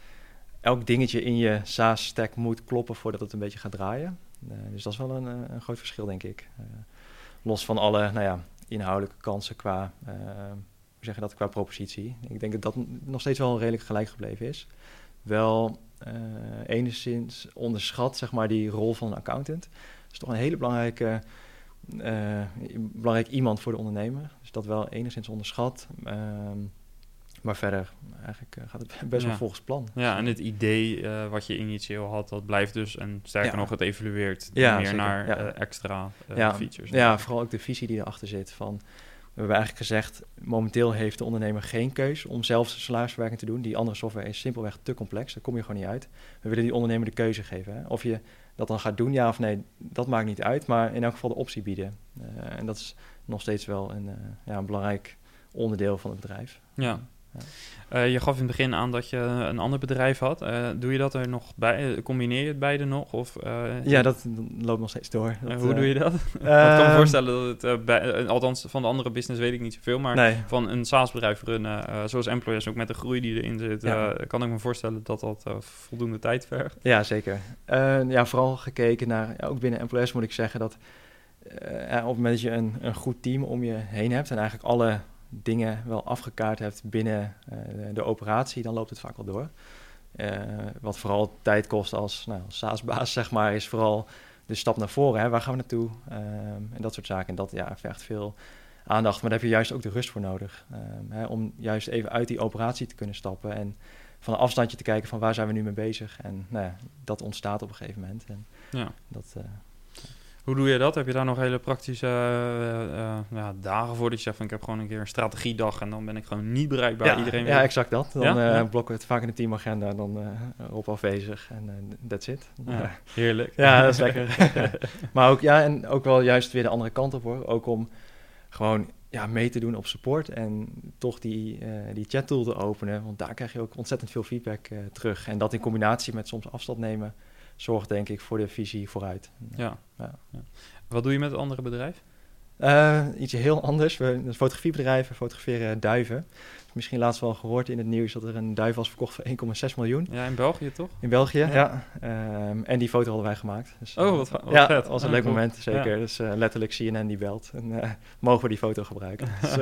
Elk dingetje in je SaaS-stack moet kloppen voordat het een beetje gaat draaien. Uh, dus dat is wel een, eh, een groot verschil, denk ik. Uh, los van alle nou ja, inhoudelijke kansen qua, hoe zeg je dat, qua propositie. Ik denk dat dat nog steeds wel redelijk gelijk gebleven is. Wel enigszins onderschat, zeg maar, die rol van een accountant. Dat is toch een hele belangrijke, belangrijk iemand voor de ondernemer. Dus dat wel enigszins onderschat. Ehm, maar verder, eigenlijk uh, gaat het best wel volgens plan. Ja, en het idee uh, wat je initieel had, dat blijft dus. En sterker ja. nog, het evolueert ja, meer zeker. naar uh, extra features. Ja, vooral ook de visie die erachter zit. Van, we hebben eigenlijk gezegd, momenteel heeft de ondernemer geen keus om zelf salarisverwerking te doen. Die andere software is simpelweg te complex, daar kom je gewoon niet uit. We willen die ondernemer de keuze geven. Hè? Of je dat dan gaat doen, ja of nee, dat maakt niet uit. Maar in elk geval de optie bieden. en dat is nog steeds wel een, ja, een belangrijk onderdeel van het bedrijf. Ja, Uh, je gaf in het begin aan dat je een ander bedrijf had. Uh, doe je dat er nog bij? Combineer je het beide nog? Of, uh, ja, dat loopt nog steeds door. Dat, hoe doe je dat? ik kan me ehm, voorstellen dat het, bij, althans van de andere business weet ik niet zoveel, maar nee. van een SaaS-bedrijf runnen, zoals Employers, ook met de groei die erin zit, ja. kan ik me voorstellen dat dat voldoende tijd vergt. Ja, zeker. ja, vooral gekeken naar, ja, ook binnen Employers moet ik zeggen dat op het moment dat je een, een goed team om je heen hebt en eigenlijk alle dingen wel afgekaart hebt binnen uh, de operatie, dan loopt het vaak wel door. Uh, wat vooral tijd kost als, nou, SaaS-baas, zeg maar, is vooral de stap naar voren. Hè? Waar gaan we naartoe? Um, en dat soort zaken. En dat ja, vergt veel aandacht, maar daar heb je juist ook de rust voor nodig. Um, hè? Om juist even uit die operatie te kunnen stappen en van een afstandje te kijken van waar zijn we nu mee bezig. En nou ja, dat ontstaat op een gegeven moment. En ja. dat, uh, hoe doe je dat? Heb je daar nog hele praktische uh, ja, dagen voor dat je zegt van ik heb gewoon een keer een strategiedag en dan ben ik gewoon niet bereikbaar. Ja, Iedereen ja exact dat. Dan ja? blokken we het vaak in de teamagenda, dan op afwezig en that's it. Ja, heerlijk. Ja, dat is lekker. maar ook, ja, en ook wel juist weer de andere kant op hoor. Ook om gewoon ja, mee te doen op support en toch die, die chat tool te openen. Want daar krijg je ook ontzettend veel feedback terug. En dat in combinatie met soms afstand nemen zorgt denk ik voor de visie vooruit. Ja. ja. ja. Wat doe je met het andere bedrijf? Uh, iets heel anders. We, een fotografiebedrijf, we fotograferen duiven. Misschien laatst wel gehoord in het nieuws dat er een duif was verkocht voor 1,6 miljoen. Ja, in België toch? In België, ja. Um, en die foto hadden wij gemaakt. Dus, oh, wat, wat ja, vet. dat was een leuk moment, zeker. Dus uh, letterlijk CNN die belt. En uh, mogen we die foto gebruiken. Dus,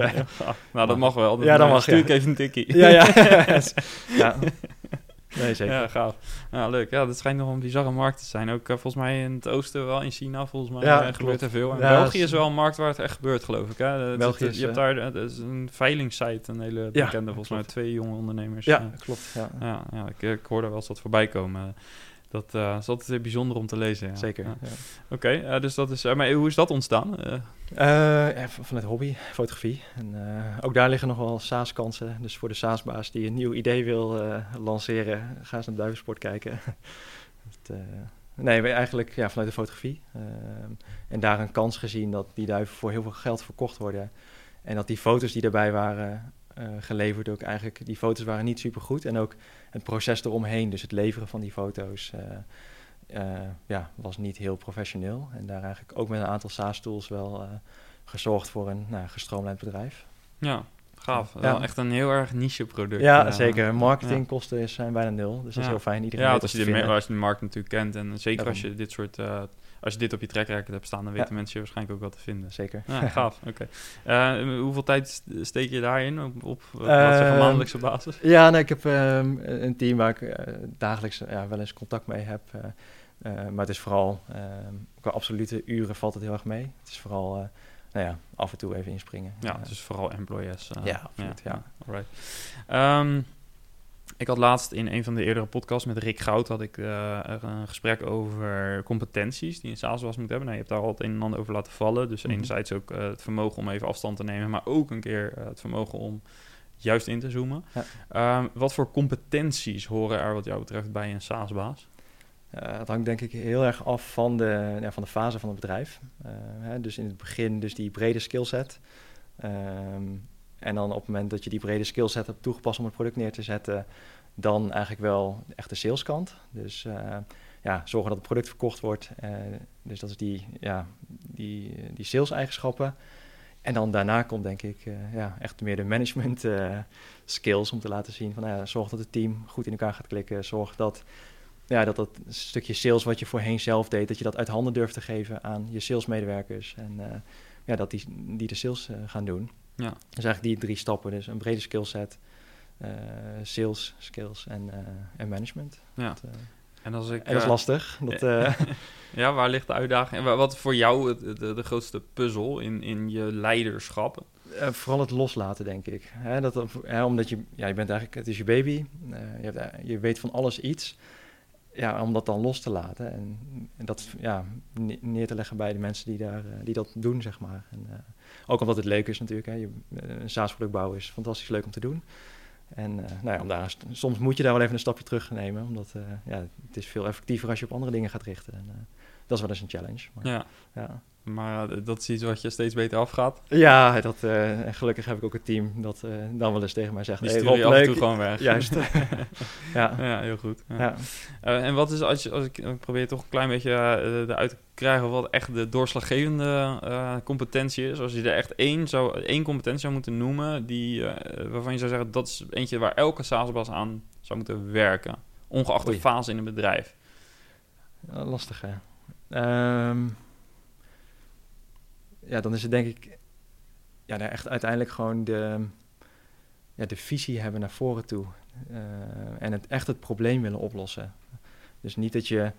nou, dat mag wel. ja, dan mag Stuur ik even een tikkie. ja, ja. ja. Nee, zeker. Ja, gaaf. Ja, leuk. Ja, dat schijnt nog een bizarre markt te zijn. Ook uh, volgens mij in het oosten wel, in China volgens mij ja, uh, gebeurt er veel. En ja, België is wel een markt waar het echt gebeurt, geloof ik. Hè? België is, je hebt daar dat is een veilingsite, een hele bekende, volgens mij twee jonge ondernemers. Ja, klopt. Ja, ja, ja ik, ik hoorde wel eens wat voorbij komen. Dat uh, is altijd bijzonder om te lezen. Ja. Zeker. Ja. Oké, okay, uh, dus dat is. Uh, maar hoe is dat ontstaan? Vanuit hobby, fotografie. En ook daar liggen nog wel SaaS-kansen. Dus voor de SaaS-baas die een nieuw idee wil lanceren, ga eens naar Duivensport kijken. het, nee, eigenlijk ja, vanuit de fotografie. en daar een kans gezien dat die duiven voor heel veel geld verkocht worden. En dat die foto's die daarbij waren uh, geleverd ook eigenlijk. Die foto's waren niet super goed. En ook het proces eromheen, dus het leveren van die foto's, uh, uh, ja, was niet heel professioneel. En daar eigenlijk ook met een aantal SaaS-tools wel gezorgd voor een nou, gestroomlijnd bedrijf. Ja, gaaf. Ja. Wel echt een heel erg niche product. Ja, zeker. Marketingkosten zijn bijna nul. Dus dat is heel fijn. Iedereen ja, als je, de, als je de markt natuurlijk kent. En zeker als je dit soort als je dit op je track record hebt staan, dan weten mensen je waarschijnlijk ook wat te vinden. Zeker. Ja, gaaf. Oké. Okay. Uh, hoeveel tijd steek je daarin op, op uh, maandelijkse basis? Ja, nee, ik heb um, een team waar ik uh, dagelijks ja, wel eens contact mee heb. maar het is vooral, um, qua absolute uren valt het heel erg mee. Het is vooral nou ja, af en toe even inspringen. Ja, het is vooral employees. ja, absoluut. Ja, ja. Alright. Um, ik had laatst in een van de eerdere podcasts met Rick Goud had ik uh, een gesprek over competenties die een SaaS was moet hebben. Nou, je hebt daar al het een en ander over laten vallen. Dus mm -hmm. enerzijds ook uh, het vermogen om even afstand te nemen, maar ook een keer uh, het vermogen om juist in te zoomen. Ja. Um, wat voor competenties horen er wat jou betreft bij een SaaS-baas? het hangt denk ik heel erg af van de, ja, van de fase van het bedrijf. Hè, dus in het begin dus die brede skillset. Um, en dan op het moment dat je die brede skillset hebt toegepast om het product neer te zetten, dan eigenlijk wel echt de saleskant. Dus uh, ja, zorgen dat het product verkocht wordt. Uh, dus dat is die, ja, die, die sales-eigenschappen. En dan daarna komt denk ik uh, ja, echt meer de management skills om te laten zien van ja, zorg dat het team goed in elkaar gaat klikken. Zorg dat ja, dat dat stukje sales wat je voorheen zelf deed, dat je dat uit handen durft te geven aan je salesmedewerkers. En ja, dat die, die de sales gaan doen. Ja. Dus eigenlijk die drie stappen. Dus een brede skillset, uh, sales skills en, uh, en management. Ja. Dat, uh, en, als ik, en dat is lastig. Dat, ja, waar ligt de uitdaging? En wat voor jou de, de, de grootste puzzel in, in je leiderschap? vooral het loslaten, denk ik. Hè, dat, omdat je, ja, je bent eigenlijk, het is je baby. je, hebt, je weet van alles iets ja, om dat dan los te laten en, en, dat ja, neer te leggen bij de mensen die, daar, die dat doen, zeg maar. En, uh, ook omdat het leuk is natuurlijk. Hè. Je, een SaaS-product bouwen is fantastisch leuk om te doen. En uh, nou ja, om daar, soms moet je daar wel even een stapje terug nemen, omdat uh, ja, het is veel effectiever als je op andere dingen gaat richten. En, dat is wel eens een challenge. Maar, ja. ja. Maar eh, dat is iets wat je steeds beter afgaat. Ja, dat, eh, en gelukkig heb ik ook een team dat eh, dan wel eens tegen mij zegt... Die hey, stuur je af en toe gewoon weg. Juist. ja. Ja, heel goed. Ja. Ja. En wat is, als, je, als ik, probeer toch een klein beetje eruit te krijgen wat echt de doorslaggevende competentie is. Als je er echt één, zou, één competentie zou moeten noemen, die, waarvan je zou zeggen dat is eentje waar elke SaaS-bas aan zou moeten werken. Ongeacht de fase in een bedrijf. Lastig, hè. Ehm, ja, dan is het denk ik... Ja, echt uiteindelijk gewoon de, ja, de visie hebben naar voren toe. Eh, en het, echt het probleem willen oplossen. Dus niet dat je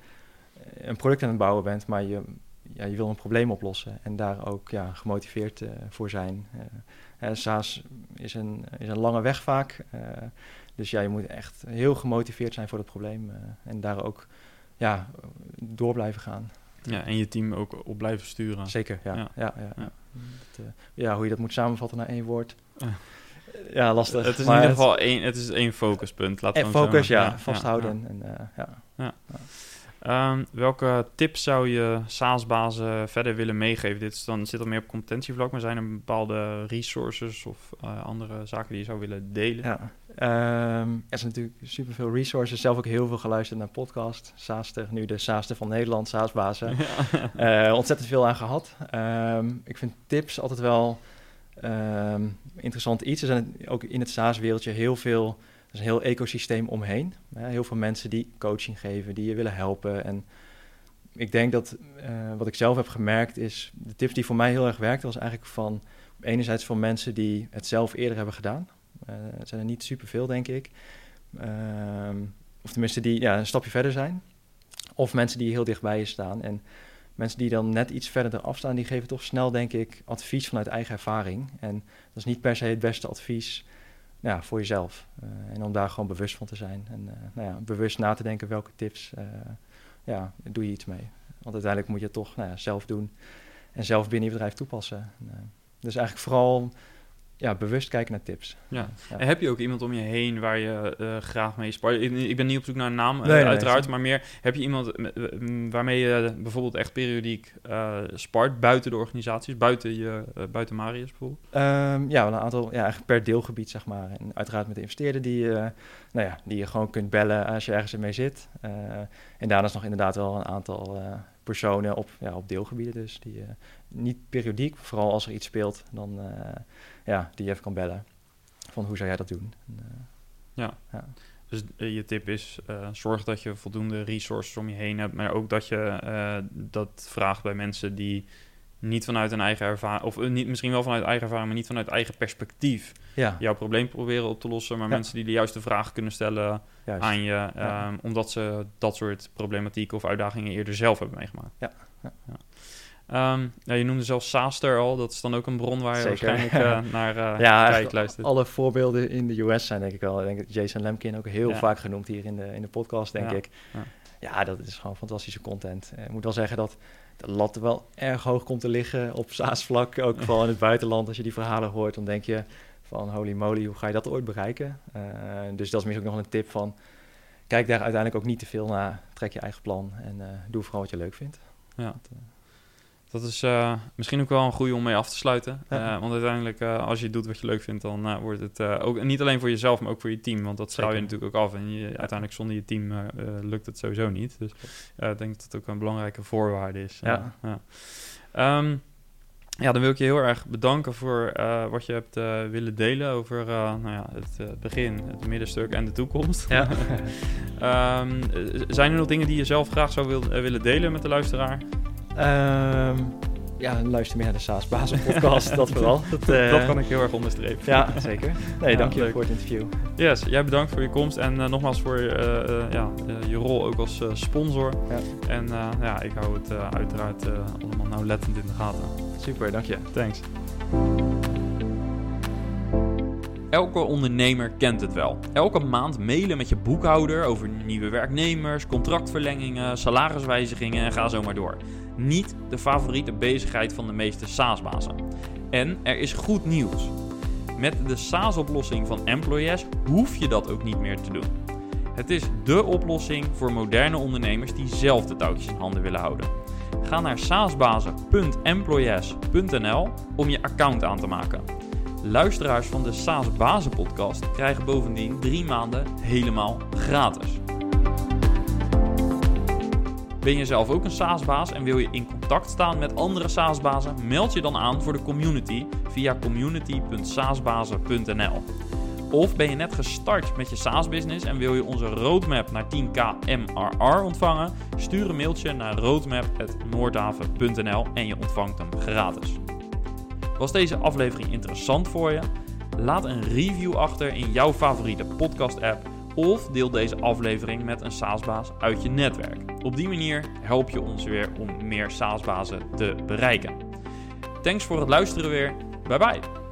een product aan het bouwen bent, maar je, ja, je wil een probleem oplossen. En daar ook ja, gemotiveerd eh, voor zijn. Eh, eh, SaaS is een, is een lange weg vaak. eh, dus ja, je moet echt heel gemotiveerd zijn voor het probleem. eh, en daar ook ja, door blijven gaan. Ja, en je team ook op blijven sturen. Zeker, ja. Ja. Ja. Ja, Ja. Dat, eh, ja, hoe je dat moet samenvatten naar één woord. Ja. Ja, lastig. Het is maar in ieder geval één, het is één focuspunt. Laten En focus, ja, vasthouden. En, eh, ja. Ehm, welke tips zou je SaaS-bazen verder willen meegeven? Dit is dan, zit al meer op competentievlak, maar zijn er bepaalde resources of eh, andere zaken die je zou willen delen? Ja. Ehm, er zijn natuurlijk superveel resources. Zelf ook heel veel geluisterd naar podcast. SaaSter, nu de SaaSter van Nederland, SaaSbazen. Eh, ontzettend veel aan gehad. Ehm, ik vind tips altijd wel ehm, interessant iets. Er zijn ook in het SaaS-wereldje heel veel, er is een heel ecosysteem omheen. Heel veel mensen die coaching geven, die je willen helpen. En ik denk dat eh, wat ik zelf heb gemerkt is, de tips die voor mij heel erg werkten, was eigenlijk van enerzijds van mensen die het zelf eerder hebben gedaan. Eh, het zijn er niet superveel, denk ik. Ehm, of tenminste die ja, een stapje verder zijn. Of mensen die heel dichtbij je staan. En mensen die dan net iets verder eraf staan, die geven toch snel, denk ik, advies vanuit eigen ervaring. En dat is niet per se het beste advies nou ja, voor jezelf. Eh, en om daar gewoon bewust van te zijn. En eh, nou ja, bewust na te denken welke tips ja, doe je iets mee. Want uiteindelijk moet je het toch nou ja, zelf doen. En zelf binnen je bedrijf toepassen. En, dus eigenlijk vooral ja, bewust kijken naar tips. Ja. Ja. En heb je ook iemand om je heen waar je eh, graag mee spart? Ik, ik ben niet op zoek naar een naam, eh, nee, uiteraard, nee. maar meer heb je iemand eh, waarmee je bijvoorbeeld echt periodiek spart buiten de organisaties, buiten, je, buiten Marius bijvoorbeeld? Ehm, ja, wel een aantal, ja, eigenlijk per deelgebied, zeg maar. En uiteraard met de investeerder die, je, nou ja, die je gewoon kunt bellen als je ergens mee zit. En daarnaast nog inderdaad wel een aantal personen op, ja, op deelgebieden dus. Die eh, niet periodiek, vooral als er iets speelt, dan eh, ja, die je even kan bellen. Van hoe zou jij dat doen? En, eh, Dus eh, je tip is, zorg dat je voldoende resources om je heen hebt, maar ook dat je dat vraagt bij mensen die niet vanuit een eigen ervaring, of eh, niet, misschien wel vanuit eigen ervaring, maar niet vanuit eigen perspectief ja, jouw probleem proberen op te lossen, maar Ja. mensen die de juiste vragen kunnen stellen juist. aan je, Ja. ehm, omdat ze dat soort problematiek of uitdagingen eerder zelf hebben meegemaakt. Ja. Ja. Ehm, nou, je noemde zelfs Saaster al, dat is dan ook een bron waar je Zeker. waarschijnlijk eh, naar eh Ja, kijkt, luistert. Alle voorbeelden in de US zijn denk ik wel. Ik denk dat Jason Lemkin ook heel vaak genoemd hier in de, in de podcast, denk ik. ja. Ja. dat is gewoon fantastische content. Eh, Ik moet wel zeggen dat de lat wel erg hoog komt te liggen op SaaS-vlak. Ook vooral in het buitenland. Als je die verhalen hoort, dan denk je van holy moly, hoe ga je dat ooit bereiken? Eh, dus dat is misschien ook nog een tip van... Kijk daar uiteindelijk ook niet te veel naar. Trek je eigen plan en eh, doe vooral wat je leuk vindt. Ja. Dat is eh, misschien ook wel een goede om mee af te sluiten. Ja. Eh, want uiteindelijk, eh, als je doet wat je leuk vindt, dan wordt het ook niet alleen voor jezelf, maar ook voor je team. Want dat straal je natuurlijk ook af. En je, uiteindelijk zonder je team lukt het sowieso niet. Dus ik denk dat dat ook een belangrijke voorwaarde is. Ja. Ehm, ja, dan wil ik je heel erg bedanken voor wat je hebt willen delen over nou ja, het begin, het middenstuk en de toekomst. Ja. Ehm, eh, zijn er nog dingen die je zelf graag zou wil- willen delen met de luisteraar? Ehm, ja, luister meer naar de SaaS Basis podcast, dat vooral. Dat, eh, dat kan ik heel erg onderstrepen. Ja, zeker. Nee, Ja, dank je voor het interview. Yes, jij bedankt voor je komst en eh, nogmaals voor eh, eh, ja, je rol ook als eh, sponsor. Ja. En eh, ja, ik hou het eh, uiteraard eh, allemaal nauwlettend in de gaten. Super, dank je. Thanks. Elke ondernemer kent het wel. Elke maand mailen met je boekhouder over nieuwe werknemers, contractverlengingen, salariswijzigingen en ga zo maar door. Niet de favoriete bezigheid van de meeste SaaS-bazen. En er is goed nieuws. Met de SaaS-oplossing van Employers hoef je dat ook niet meer te doen. Het is dé oplossing voor moderne ondernemers die zelf de touwtjes in handen willen houden. Ga naar saasbazen.employees.nl om je account aan te maken. Luisteraars van de SaaS Bazen podcast krijgen bovendien drie maanden helemaal gratis. Ben je zelf ook een SaaS-baas en wil je in contact staan met andere SaaS-bazen? Meld je dan aan voor de community via community.saasbazen.nl. Of ben je net gestart met je SaaS-business en wil je onze roadmap naar 10k MRR ontvangen? Stuur een mailtje naar roadmap.noordhaven.nl en je ontvangt hem gratis. Was deze aflevering interessant voor je? Laat een review achter in jouw favoriete podcast-app of deel deze aflevering met een SaaS-baas uit je netwerk. Op die manier help je ons weer om meer SaaS-bazen te bereiken. Thanks voor het luisteren weer. Bye bye.